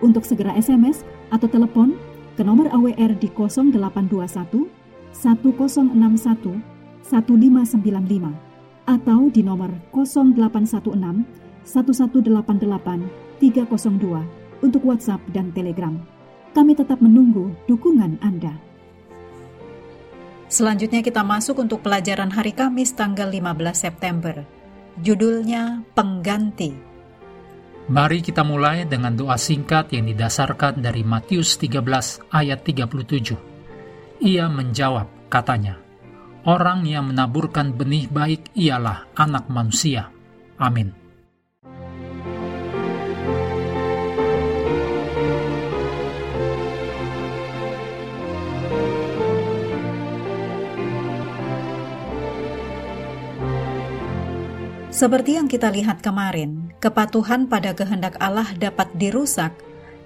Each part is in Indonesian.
untuk segera SMS atau telepon ke nomor AWR di 0821 1061 1595 atau di nomor 0816 1188 302 untuk WhatsApp dan Telegram. Kami tetap menunggu dukungan Anda. Selanjutnya kita masuk untuk pelajaran hari Kamis tanggal 15 September. Judulnya Pengganti. Mari kita mulai dengan doa singkat yang didasarkan dari Matius 13 ayat 37. Ia menjawab, katanya, Orang yang menaburkan benih baik ialah anak manusia. Amin. Seperti yang kita lihat kemarin, kepatuhan pada kehendak Allah dapat dirusak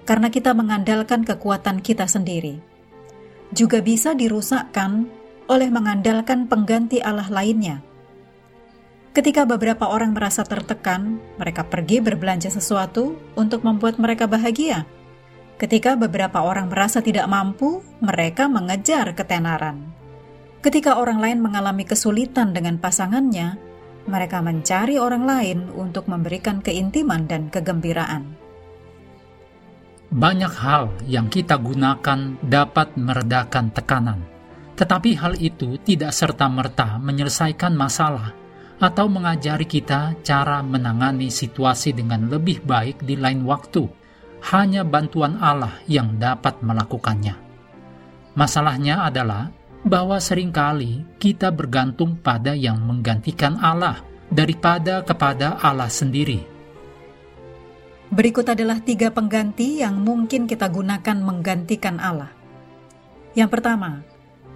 karena kita mengandalkan kekuatan kita sendiri. Juga bisa dirusakkan oleh mengandalkan pengganti Allah lainnya. Ketika beberapa orang merasa tertekan, mereka pergi berbelanja sesuatu untuk membuat mereka bahagia. Ketika beberapa orang merasa tidak mampu, mereka mengejar ketenaran. Ketika orang lain mengalami kesulitan dengan pasangannya, mereka mencari orang lain untuk memberikan keintiman dan kegembiraan. Banyak hal yang kita gunakan dapat meredakan tekanan, tetapi hal itu tidak serta-merta menyelesaikan masalah atau mengajari kita cara menangani situasi dengan lebih baik di lain waktu. Hanya bantuan Allah yang dapat melakukannya. Masalahnya adalah bahwa sering kali kita bergantung pada yang menggantikan Allah daripada kepada Allah sendiri. Berikut adalah tiga pengganti yang mungkin kita gunakan menggantikan Allah. Yang pertama,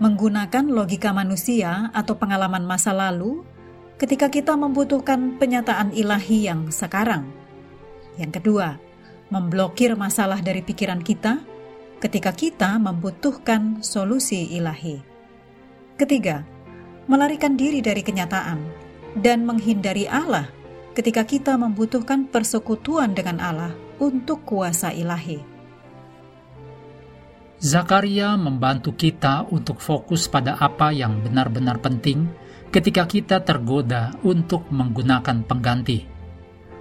menggunakan logika manusia atau pengalaman masa lalu ketika kita membutuhkan penyataan ilahi yang sekarang. Yang kedua, memblokir masalah dari pikiran kita ketika kita membutuhkan solusi ilahi. Ketiga, melarikan diri dari kenyataan dan menghindari Allah ketika kita membutuhkan persekutuan dengan Allah untuk kuasa ilahi. Zakaria membantu kita untuk fokus pada apa yang benar-benar penting ketika kita tergoda untuk menggunakan pengganti.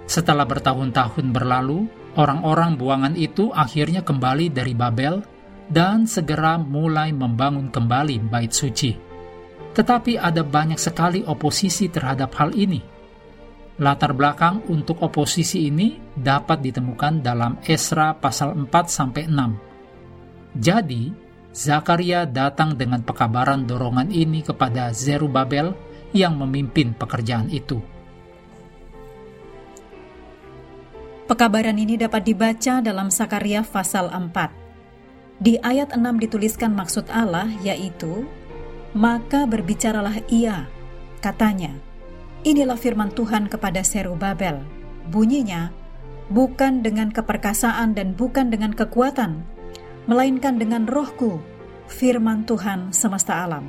Setelah bertahun-tahun berlalu, orang-orang buangan itu akhirnya kembali dari Babel dan segera mulai membangun kembali bait suci. Tetapi ada banyak sekali oposisi terhadap hal ini. Latar belakang untuk oposisi ini dapat ditemukan dalam Esra pasal 4 sampai 6. Jadi, Zakaria datang dengan pekabaran dorongan ini kepada Zerubabel yang memimpin pekerjaan itu. Pekabaran ini dapat dibaca dalam Sakaria pasal 4. Di ayat 6 dituliskan maksud Allah yaitu maka berbicaralah ia, katanya, Inilah firman Tuhan kepada Serubabel. Bunyinya, bukan dengan keperkasaan dan bukan dengan kekuatan, melainkan dengan rohku, firman Tuhan semesta alam.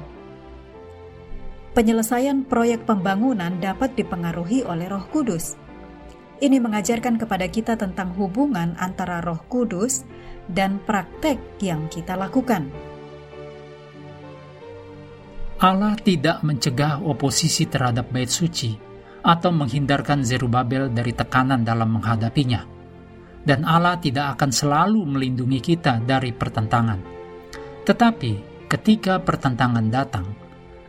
Penyelesaian proyek pembangunan dapat dipengaruhi oleh roh kudus. Ini mengajarkan kepada kita tentang hubungan antara roh kudus dan praktek yang kita lakukan. Allah tidak mencegah oposisi terhadap bait suci atau menghindarkan Zerubabel dari tekanan dalam menghadapinya. Dan Allah tidak akan selalu melindungi kita dari pertentangan. Tetapi ketika pertentangan datang,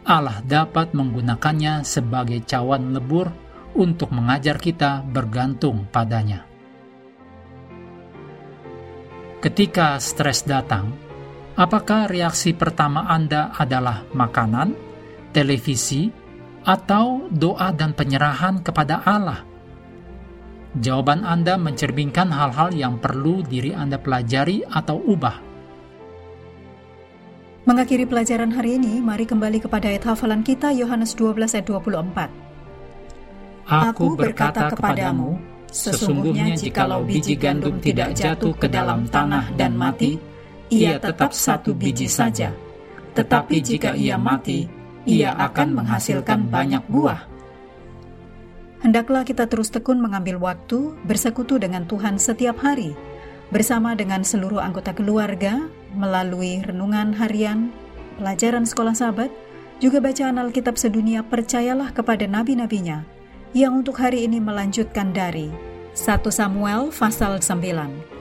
Allah dapat menggunakannya sebagai cawan lebur untuk mengajar kita bergantung padanya. Ketika stres datang, Apakah reaksi pertama Anda adalah makanan, televisi, atau doa dan penyerahan kepada Allah? Jawaban Anda mencerminkan hal-hal yang perlu diri Anda pelajari atau ubah. Mengakhiri pelajaran hari ini, mari kembali kepada ayat hafalan kita Yohanes 12 ayat 24. Aku berkata kepadamu, sesungguhnya jikalau biji gandum tidak jatuh ke dalam tanah dan mati, ia tetap satu biji saja. Tetapi jika ia mati, ia akan menghasilkan banyak buah. Hendaklah kita terus tekun mengambil waktu bersekutu dengan Tuhan setiap hari, bersama dengan seluruh anggota keluarga, melalui renungan harian, pelajaran sekolah sahabat, juga bacaan Alkitab sedunia percayalah kepada nabi-nabinya, yang untuk hari ini melanjutkan dari 1 Samuel pasal 9.